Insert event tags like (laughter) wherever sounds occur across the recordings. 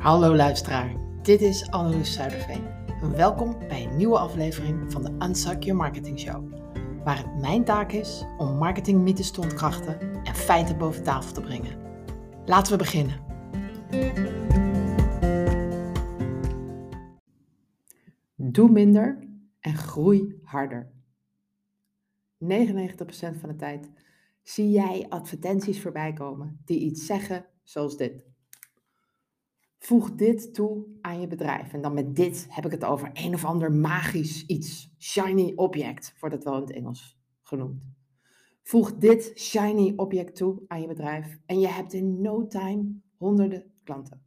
Hallo luisteraar, dit is Anneloes Zuiderveen. Welkom bij een nieuwe aflevering van de Unsuck Your Marketing Show. Waar het mijn taak is om marketingmythes te ontkrachten en feiten boven tafel te brengen. Laten we beginnen. Doe minder en groei harder. 99% van de tijd zie jij advertenties voorbij komen die iets zeggen zoals dit. Voeg dit toe aan je bedrijf. En dan met dit heb ik het over een of ander magisch iets. Shiny object wordt het wel in het Engels genoemd. Voeg dit shiny object toe aan je bedrijf en je hebt in no time honderden klanten.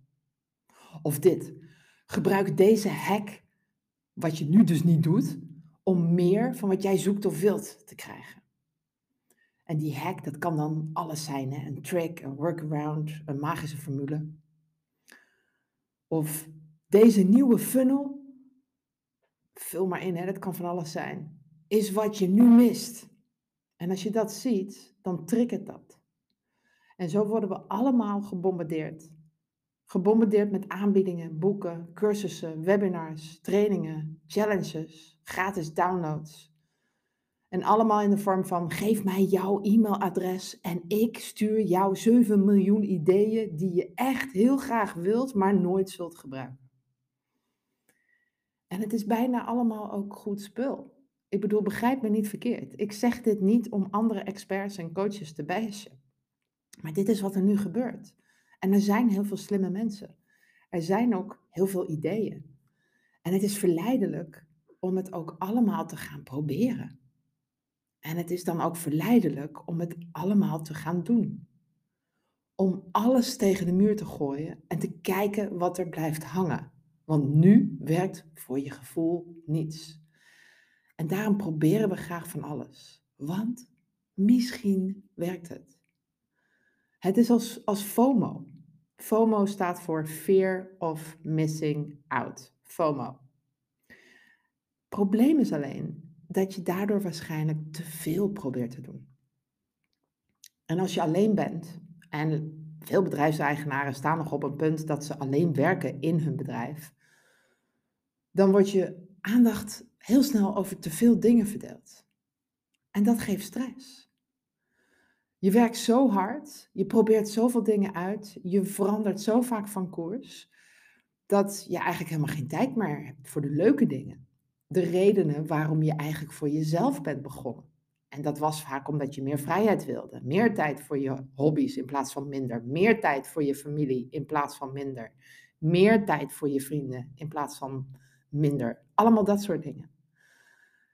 Of dit. Gebruik deze hack, wat je nu dus niet doet, om meer van wat jij zoekt of wilt te krijgen. En die hack, dat kan dan alles zijn. Hè? Een trick, een workaround, een magische formule. Of deze nieuwe funnel, vul maar in, hè, dat kan van alles zijn, is wat je nu mist. En als je dat ziet, dan triggert dat. En zo worden we allemaal gebombardeerd. Gebombardeerd met aanbiedingen, boeken, cursussen, webinars, trainingen, challenges, gratis downloads. En allemaal in de vorm van geef mij jouw e-mailadres en ik stuur jou 7 miljoen ideeën die je echt heel graag wilt, maar nooit zult gebruiken. En het is bijna allemaal ook goed spul. Ik bedoel, begrijp me niet verkeerd. Ik zeg dit niet om andere experts en coaches te bashen. Maar dit is wat er nu gebeurt. En er zijn heel veel slimme mensen. Er zijn ook heel veel ideeën. En het is verleidelijk om het ook allemaal te gaan proberen. En het is dan ook verleidelijk om het allemaal te gaan doen. Om alles tegen de muur te gooien en te kijken wat er blijft hangen. Want nu werkt voor je gevoel niets. En daarom proberen we graag van alles. Want misschien werkt het. Het is als, als FOMO. FOMO staat voor Fear of Missing Out. FOMO. Probleem is alleen dat je daardoor waarschijnlijk te veel probeert te doen. En als je alleen bent, en veel bedrijfseigenaren staan nog op een punt dat ze alleen werken in hun bedrijf, dan wordt je aandacht heel snel over te veel dingen verdeeld. En dat geeft stress. Je werkt zo hard, je probeert zoveel dingen uit, je verandert zo vaak van koers, dat je eigenlijk helemaal geen tijd meer hebt voor de leuke dingen de redenen waarom je eigenlijk voor jezelf bent begonnen. En dat was vaak omdat je meer vrijheid wilde. Meer tijd voor je hobby's in plaats van minder. Meer tijd voor je familie in plaats van minder. Meer tijd voor je vrienden in plaats van minder. Allemaal dat soort dingen.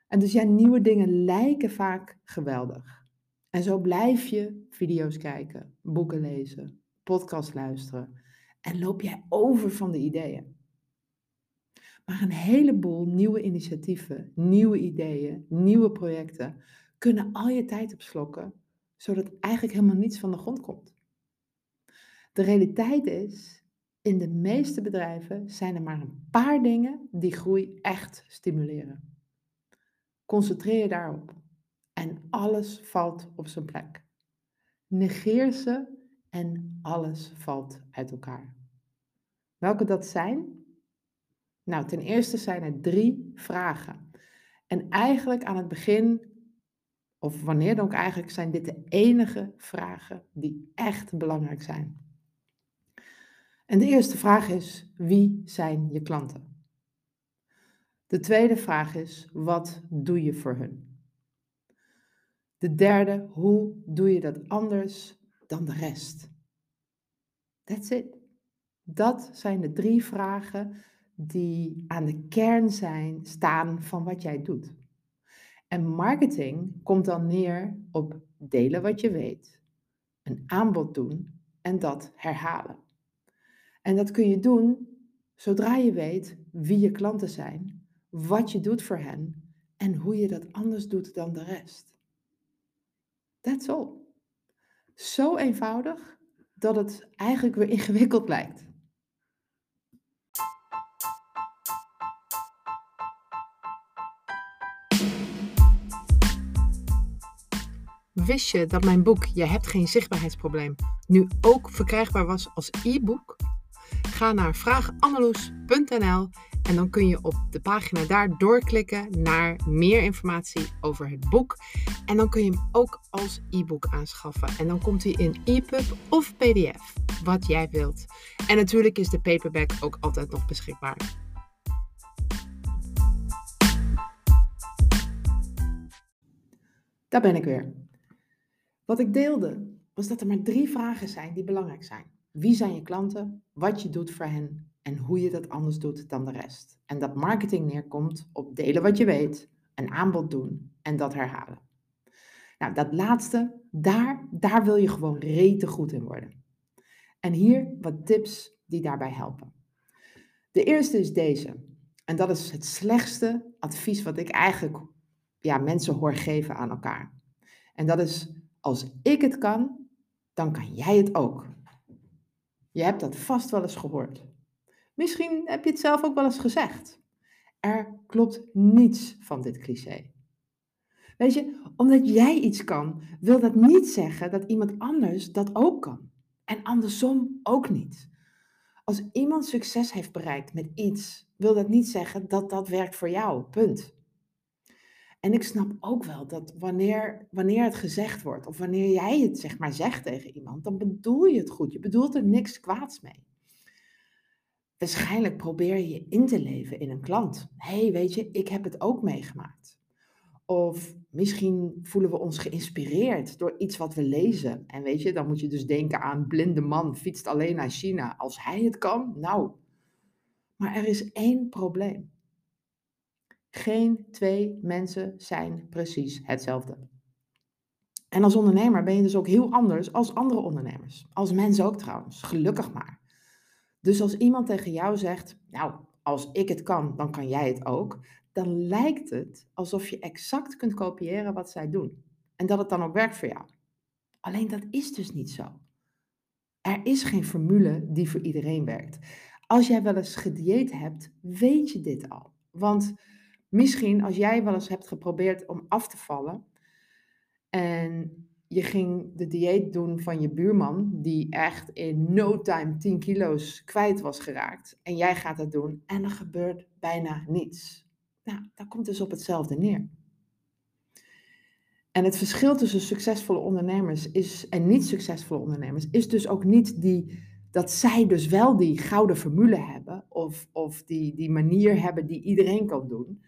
En dus ja, nieuwe dingen lijken vaak geweldig. En zo blijf je video's kijken, boeken lezen, podcast luisteren. En loop jij over van de ideeën. Maar een heleboel nieuwe initiatieven, nieuwe ideeën, nieuwe projecten kunnen al je tijd opslokken, zodat eigenlijk helemaal niets van de grond komt. De realiteit is, in de meeste bedrijven zijn er maar een paar dingen die groei echt stimuleren. Concentreer je daarop en alles valt op zijn plek. Negeer ze en alles valt uit elkaar. Welke dat zijn, nou, ten eerste zijn er drie vragen. En eigenlijk aan het begin, of wanneer dan ook eigenlijk, zijn dit de enige vragen die echt belangrijk zijn. En de eerste vraag is, wie zijn je klanten? De tweede vraag is, wat doe je voor hun? De derde, hoe doe je dat anders dan de rest? That's it. Dat zijn de drie vragen die aan de kern zijn, staan van wat jij doet. En marketing komt dan neer op delen wat je weet, een aanbod doen en dat herhalen. En dat kun je doen zodra je weet wie je klanten zijn, wat je doet voor hen en hoe je dat anders doet dan de rest. That's all. Zo eenvoudig dat het eigenlijk weer ingewikkeld (laughs) lijkt. Wist je dat mijn boek Je hebt geen zichtbaarheidsprobleem nu ook verkrijgbaar was als e-book? Ga naar vraaganneloes.nl en dan kun je op de pagina daar doorklikken naar meer informatie over het boek. En dan kun je hem ook als e-book aanschaffen. En dan komt hij in EPUB of PDF, wat jij wilt. En natuurlijk is de paperback ook altijd nog beschikbaar. Daar ben ik weer. Wat ik deelde was dat er maar drie vragen zijn die belangrijk zijn. Wie zijn je klanten? Wat je doet voor hen? En hoe je dat anders doet dan de rest. En dat marketing neerkomt op delen wat je weet, een aanbod doen en dat herhalen. Nou, dat laatste, daar, daar wil je gewoon rete goed in worden. En hier wat tips die daarbij helpen. De eerste is deze. En dat is het slechtste advies wat ik eigenlijk ja, mensen hoor geven aan elkaar. En dat is, als ik het kan, dan kan jij het ook. Je hebt dat vast wel eens gehoord. Misschien heb je het zelf ook wel eens gezegd. Er klopt niets van dit cliché. Weet je, omdat jij iets kan, wil dat niet zeggen dat iemand anders dat ook kan. En andersom ook niet. Als iemand succes heeft bereikt met iets, wil dat niet zeggen dat dat werkt voor jou. Punt. En ik snap ook wel dat wanneer, wanneer het gezegd wordt, of wanneer jij het zeg maar zegt tegen iemand, dan bedoel je het goed. Je bedoelt er niks kwaads mee. Waarschijnlijk probeer je je in te leven in een klant. Hé, hey, weet je, ik heb het ook meegemaakt. Of misschien voelen we ons geïnspireerd door iets wat we lezen. En weet je, dan moet je dus denken aan blinde man fietst alleen naar China. Als hij het kan, nou. Maar er is één probleem. Geen twee mensen zijn precies hetzelfde. En als ondernemer ben je dus ook heel anders als andere ondernemers. Als mensen ook trouwens, gelukkig maar. Dus als iemand tegen jou zegt, nou, als ik het kan, dan kan jij het ook, dan lijkt het alsof je exact kunt kopiëren wat zij doen. En dat het dan ook werkt voor jou. Alleen dat is dus niet zo. Er is geen formule die voor iedereen werkt. Als jij wel eens gedieet hebt, weet je dit al. Want Misschien als jij wel eens hebt geprobeerd om af te vallen en je ging de dieet doen van je buurman, die echt in no time 10 kilo's kwijt was geraakt, en jij gaat het doen en er gebeurt bijna niets. Nou, dat komt dus op hetzelfde neer. En het verschil tussen succesvolle ondernemers is, en niet succesvolle ondernemers is dus ook niet die, dat zij dus wel die gouden formule hebben of, of die, die manier hebben die iedereen kan doen.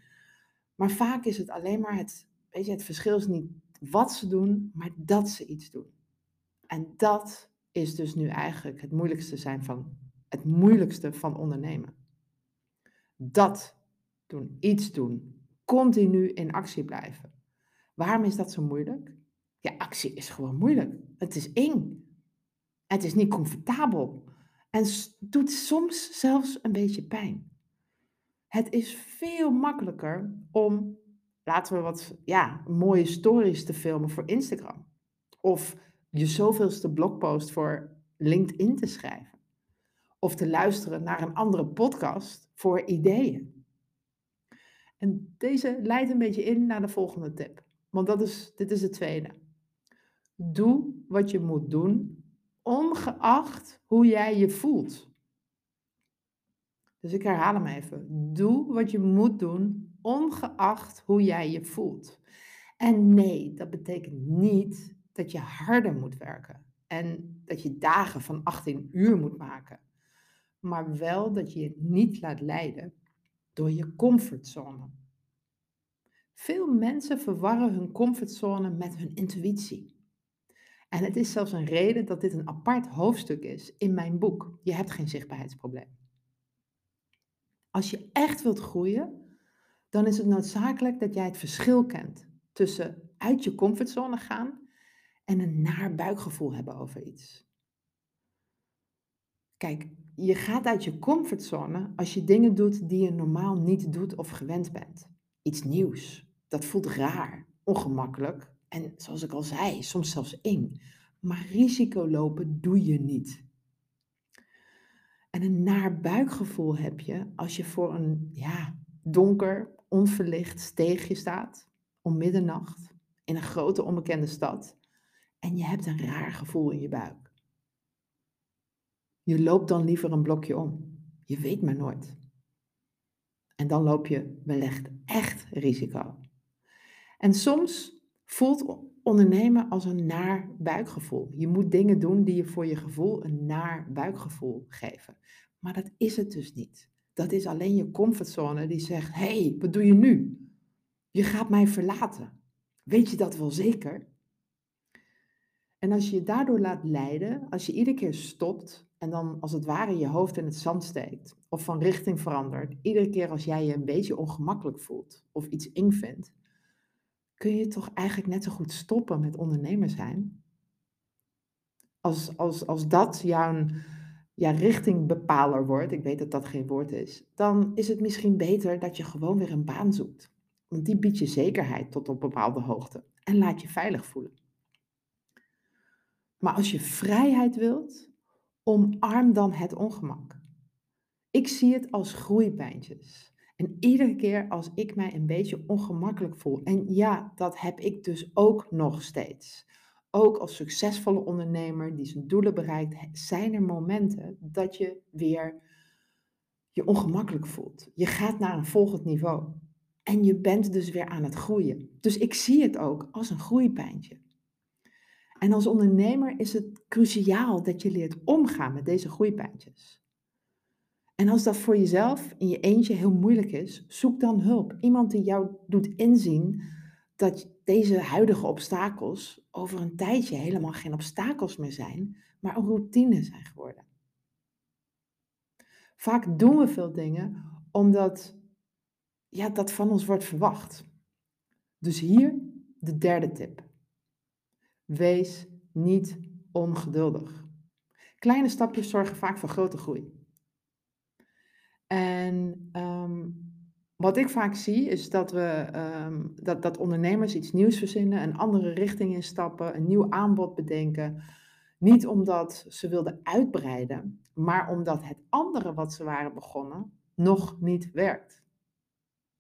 Maar vaak is het alleen maar het, weet je, het verschil is niet wat ze doen, maar dat ze iets doen. En dat is dus nu eigenlijk het moeilijkste zijn van het moeilijkste van ondernemen. Dat doen, iets doen, continu in actie blijven. Waarom is dat zo moeilijk? Ja, actie is gewoon moeilijk. Het is eng. Het is niet comfortabel. En doet soms zelfs een beetje pijn. Het is veel makkelijker om, laten we wat ja, mooie stories te filmen voor Instagram. Of je zoveelste blogpost voor LinkedIn te schrijven. Of te luisteren naar een andere podcast voor ideeën. En deze leidt een beetje in naar de volgende tip. Want dat is, dit is de tweede. Doe wat je moet doen, ongeacht hoe jij je voelt. Dus ik herhaal hem even. Doe wat je moet doen, ongeacht hoe jij je voelt. En nee, dat betekent niet dat je harder moet werken en dat je dagen van 18 uur moet maken. Maar wel dat je je niet laat leiden door je comfortzone. Veel mensen verwarren hun comfortzone met hun intuïtie. En het is zelfs een reden dat dit een apart hoofdstuk is in mijn boek. Je hebt geen zichtbaarheidsprobleem. Als je echt wilt groeien, dan is het noodzakelijk dat jij het verschil kent tussen uit je comfortzone gaan en een naar buikgevoel hebben over iets. Kijk, je gaat uit je comfortzone als je dingen doet die je normaal niet doet of gewend bent. Iets nieuws. Dat voelt raar, ongemakkelijk en zoals ik al zei, soms zelfs eng. Maar risico lopen doe je niet. En een naar buikgevoel heb je als je voor een ja, donker, onverlicht steegje staat om middernacht in een grote onbekende stad en je hebt een raar gevoel in je buik. Je loopt dan liever een blokje om. Je weet maar nooit. En dan loop je wellicht echt risico. En soms voelt ondernemen als een naar buikgevoel. Je moet dingen doen die je voor je gevoel een naar buikgevoel geven. Maar dat is het dus niet. Dat is alleen je comfortzone die zegt: hey, wat doe je nu? Je gaat mij verlaten. Weet je dat wel zeker? En als je je daardoor laat leiden, als je iedere keer stopt en dan als het ware je hoofd in het zand steekt of van richting verandert, iedere keer als jij je een beetje ongemakkelijk voelt of iets eng kun je toch eigenlijk net zo goed stoppen met ondernemer zijn? Als, als, als dat jouw ja, richtingbepaler wordt, ik weet dat dat geen woord is, dan is het misschien beter dat je gewoon weer een baan zoekt. Want die biedt je zekerheid tot op bepaalde hoogte en laat je veilig voelen. Maar als je vrijheid wilt, omarm dan het ongemak. Ik zie het als groeipijntjes. En iedere keer als ik mij een beetje ongemakkelijk voel, en ja, dat heb ik dus ook nog steeds. Ook als succesvolle ondernemer die zijn doelen bereikt, zijn er momenten dat je weer je ongemakkelijk voelt. Je gaat naar een volgend niveau. En je bent dus weer aan het groeien. Dus ik zie het ook als een groeipijntje. En als ondernemer is het cruciaal dat je leert omgaan met deze groeipijntjes. En als dat voor jezelf in je eentje heel moeilijk is, zoek dan hulp. Iemand die jou doet inzien dat deze huidige obstakels over een tijdje helemaal geen obstakels meer zijn, maar een routine zijn geworden. Vaak doen we veel dingen omdat ja, dat van ons wordt verwacht. Dus hier de derde tip. Wees niet ongeduldig. Kleine stapjes zorgen vaak voor grote groei. En ehm, wat ik vaak zie is dat, we, ehm, dat, dat ondernemers iets nieuws verzinnen, een andere richting instappen, een nieuw aanbod bedenken. Niet omdat ze wilden uitbreiden, maar omdat het andere wat ze waren begonnen nog niet werkt.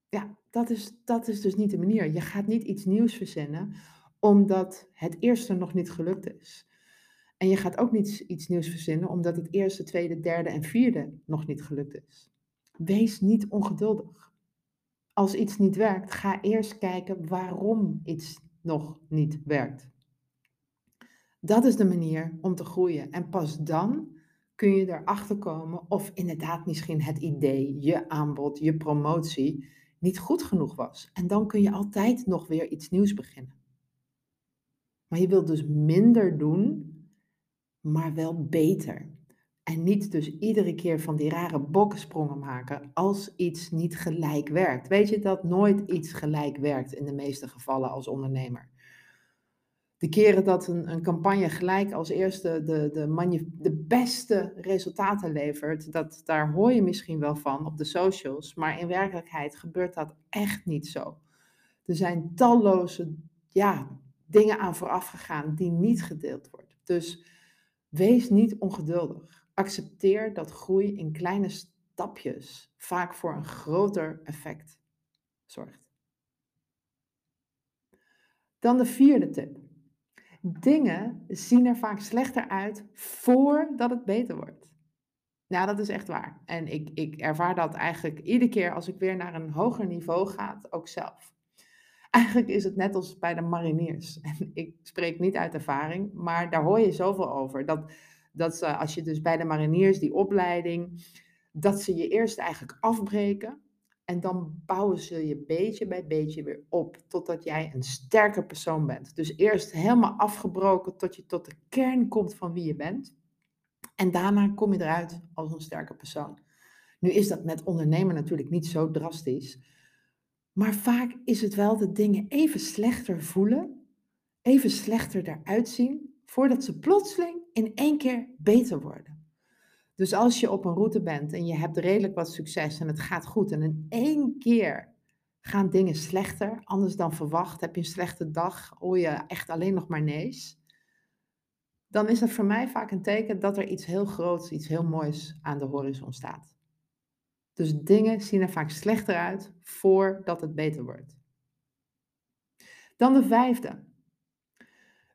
Ja, dat is, dat is dus niet de manier. Je gaat niet iets nieuws verzinnen omdat het eerste nog niet gelukt is. En je gaat ook niet iets nieuws verzinnen omdat het eerste, tweede, derde en vierde nog niet gelukt is. Wees niet ongeduldig. Als iets niet werkt, ga eerst kijken waarom iets nog niet werkt. Dat is de manier om te groeien. En pas dan kun je erachter komen of inderdaad misschien het idee, je aanbod, je promotie niet goed genoeg was. En dan kun je altijd nog weer iets nieuws beginnen. Maar je wilt dus minder doen, maar wel beter. En niet dus iedere keer van die rare bokkensprongen maken als iets niet gelijk werkt. Weet je dat nooit iets gelijk werkt in de meeste gevallen als ondernemer? De keren dat een, een campagne gelijk als eerste de, de, de beste resultaten levert, dat, daar hoor je misschien wel van op de socials. Maar in werkelijkheid gebeurt dat echt niet zo. Er zijn talloze ja, dingen aan vooraf gegaan die niet gedeeld wordt. Dus wees niet ongeduldig. Accepteer dat groei in kleine stapjes vaak voor een groter effect zorgt. Dan de vierde tip. Dingen zien er vaak slechter uit voordat het beter wordt. Nou, dat is echt waar. En ik, ik ervaar dat eigenlijk iedere keer als ik weer naar een hoger niveau ga, ook zelf. Eigenlijk is het net als bij de mariniers. En (laughs) ik spreek niet uit ervaring, maar daar hoor je zoveel over. Dat, dat ze, als je dus bij de mariniers die opleiding, dat ze je eerst eigenlijk afbreken. En dan bouwen ze je beetje bij beetje weer op, totdat jij een sterke persoon bent. Dus eerst helemaal afgebroken tot je tot de kern komt van wie je bent. En daarna kom je eruit als een sterke persoon. Nu is dat met ondernemen natuurlijk niet zo drastisch. Maar vaak is het wel dat dingen even slechter voelen, even slechter eruit zien, voordat ze plotseling in één keer beter worden. Dus als je op een route bent en je hebt redelijk wat succes en het gaat goed en in één keer gaan dingen slechter, anders dan verwacht, heb je een slechte dag, hoor je echt alleen nog maar nee's, dan is dat voor mij vaak een teken dat er iets heel groots, iets heel moois aan de horizon staat. Dus dingen zien er vaak slechter uit voordat het beter wordt. Dan de vijfde.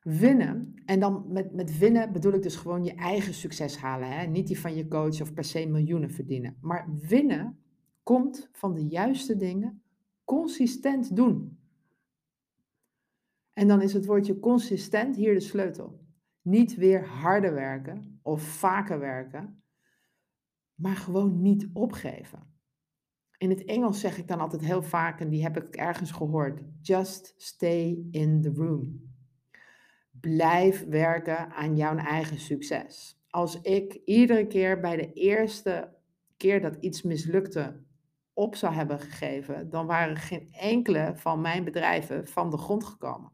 Winnen, en dan met, met winnen bedoel ik dus gewoon je eigen succes halen. Hè? Niet die van je coach of per se miljoenen verdienen. Maar winnen komt van de juiste dingen consistent doen. En dan is het woordje consistent hier de sleutel. Niet weer harder werken of vaker werken, maar gewoon niet opgeven. In het Engels zeg ik dan altijd heel vaak, en die heb ik ergens gehoord: just stay in the room. Blijf werken aan jouw eigen succes. Als ik iedere keer bij de eerste keer dat iets mislukte op zou hebben gegeven, dan waren geen enkele van mijn bedrijven van de grond gekomen.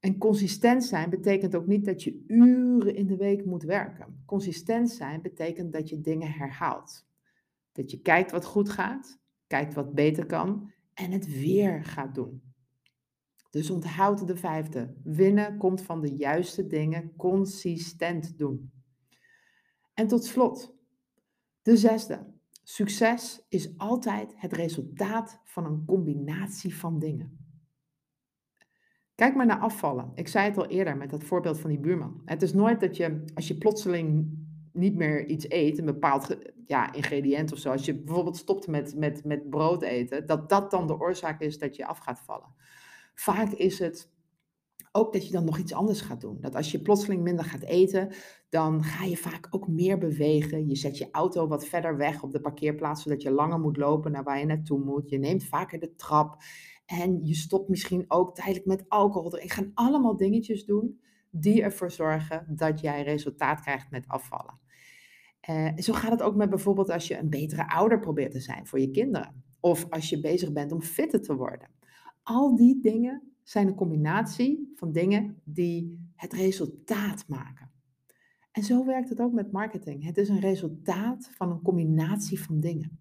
En consistent zijn betekent ook niet dat je uren in de week moet werken. Consistent zijn betekent dat je dingen herhaalt. Dat je kijkt wat goed gaat, kijkt wat beter kan en het weer gaat doen. Dus onthoud de vijfde. Winnen komt van de juiste dingen consistent doen. En tot slot, de zesde. Succes is altijd het resultaat van een combinatie van dingen. Kijk maar naar afvallen. Ik zei het al eerder met dat voorbeeld van die buurman. Het is nooit dat je, als je plotseling niet meer iets eet, een bepaald ja, ingrediënt of zo, als je bijvoorbeeld stopt met, met, met brood eten, dat dat dan de oorzaak is dat je af gaat vallen. Vaak is het ook dat je dan nog iets anders gaat doen. Dat als je plotseling minder gaat eten, dan ga je vaak ook meer bewegen. Je zet je auto wat verder weg op de parkeerplaats, zodat je langer moet lopen naar waar je naartoe moet. Je neemt vaker de trap. En je stopt misschien ook tijdelijk met alcohol. Ik ga allemaal dingetjes doen die ervoor zorgen dat jij resultaat krijgt met afvallen. Uh, zo gaat het ook met bijvoorbeeld als je een betere ouder probeert te zijn voor je kinderen. Of als je bezig bent om fitter te worden. Al die dingen zijn een combinatie van dingen die het resultaat maken. En zo werkt het ook met marketing. Het is een resultaat van een combinatie van dingen.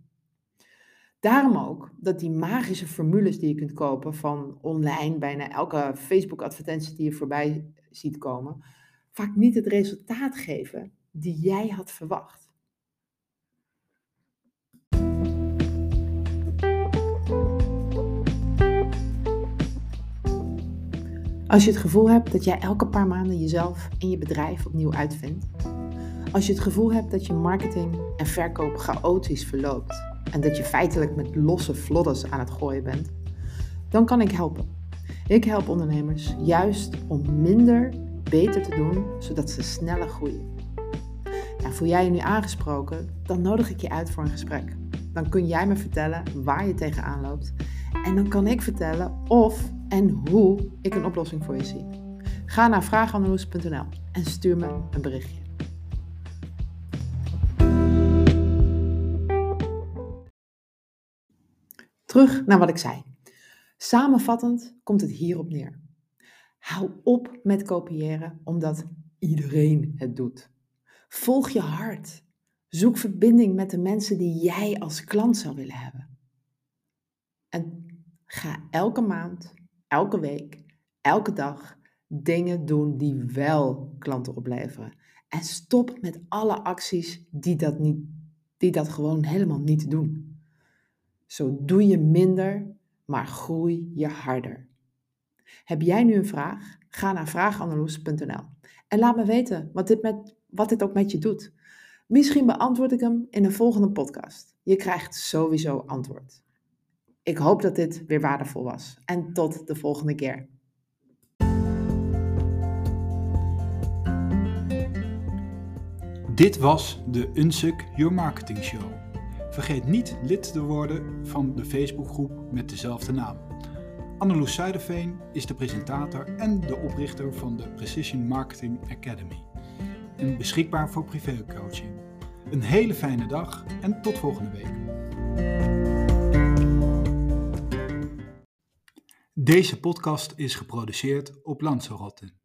Daarom ook dat die magische formules die je kunt kopen van online, bijna elke Facebook-advertentie die je voorbij ziet komen, vaak niet het resultaat geven die jij had verwacht. Als je het gevoel hebt dat jij elke paar maanden jezelf en je bedrijf opnieuw uitvindt. Als je het gevoel hebt dat je marketing en verkoop chaotisch verloopt en dat je feitelijk met losse vlodders aan het gooien bent, dan kan ik helpen. Ik help ondernemers juist om minder beter te doen, zodat ze sneller groeien. Nou, voel jij je nu aangesproken, dan nodig ik je uit voor een gesprek. Dan kun jij me vertellen waar je tegenaan loopt en dan kan ik vertellen of en hoe ik een oplossing voor je zie. Ga naar vraaganalyse.nl en stuur me een berichtje. Terug naar wat ik zei. Samenvattend komt het hierop neer. Hou op met kopiëren omdat iedereen het doet. Volg je hart. Zoek verbinding met de mensen die jij als klant zou willen hebben. En ga elke maand, elke week, elke dag dingen doen die wel klanten opleveren. En stop met alle acties die dat, niet, die dat gewoon helemaal niet doen. Zo doe je minder, maar groei je harder. Heb jij nu een vraag? Ga naar vraaganalyse.nl en laat me weten wat dit, met, wat dit ook met je doet. Misschien beantwoord ik hem in een volgende podcast. Je krijgt sowieso antwoord. Ik hoop dat dit weer waardevol was. En tot de volgende keer. Dit was de Unsuk Your Marketing Show. Vergeet niet lid te worden van de Facebookgroep met dezelfde naam. Anneloes Zuiderveen is de presentator en de oprichter van de Precision Marketing Academy. En beschikbaar voor privécoaching. Een hele fijne dag en tot volgende week. Deze podcast is geproduceerd op Lanzarote.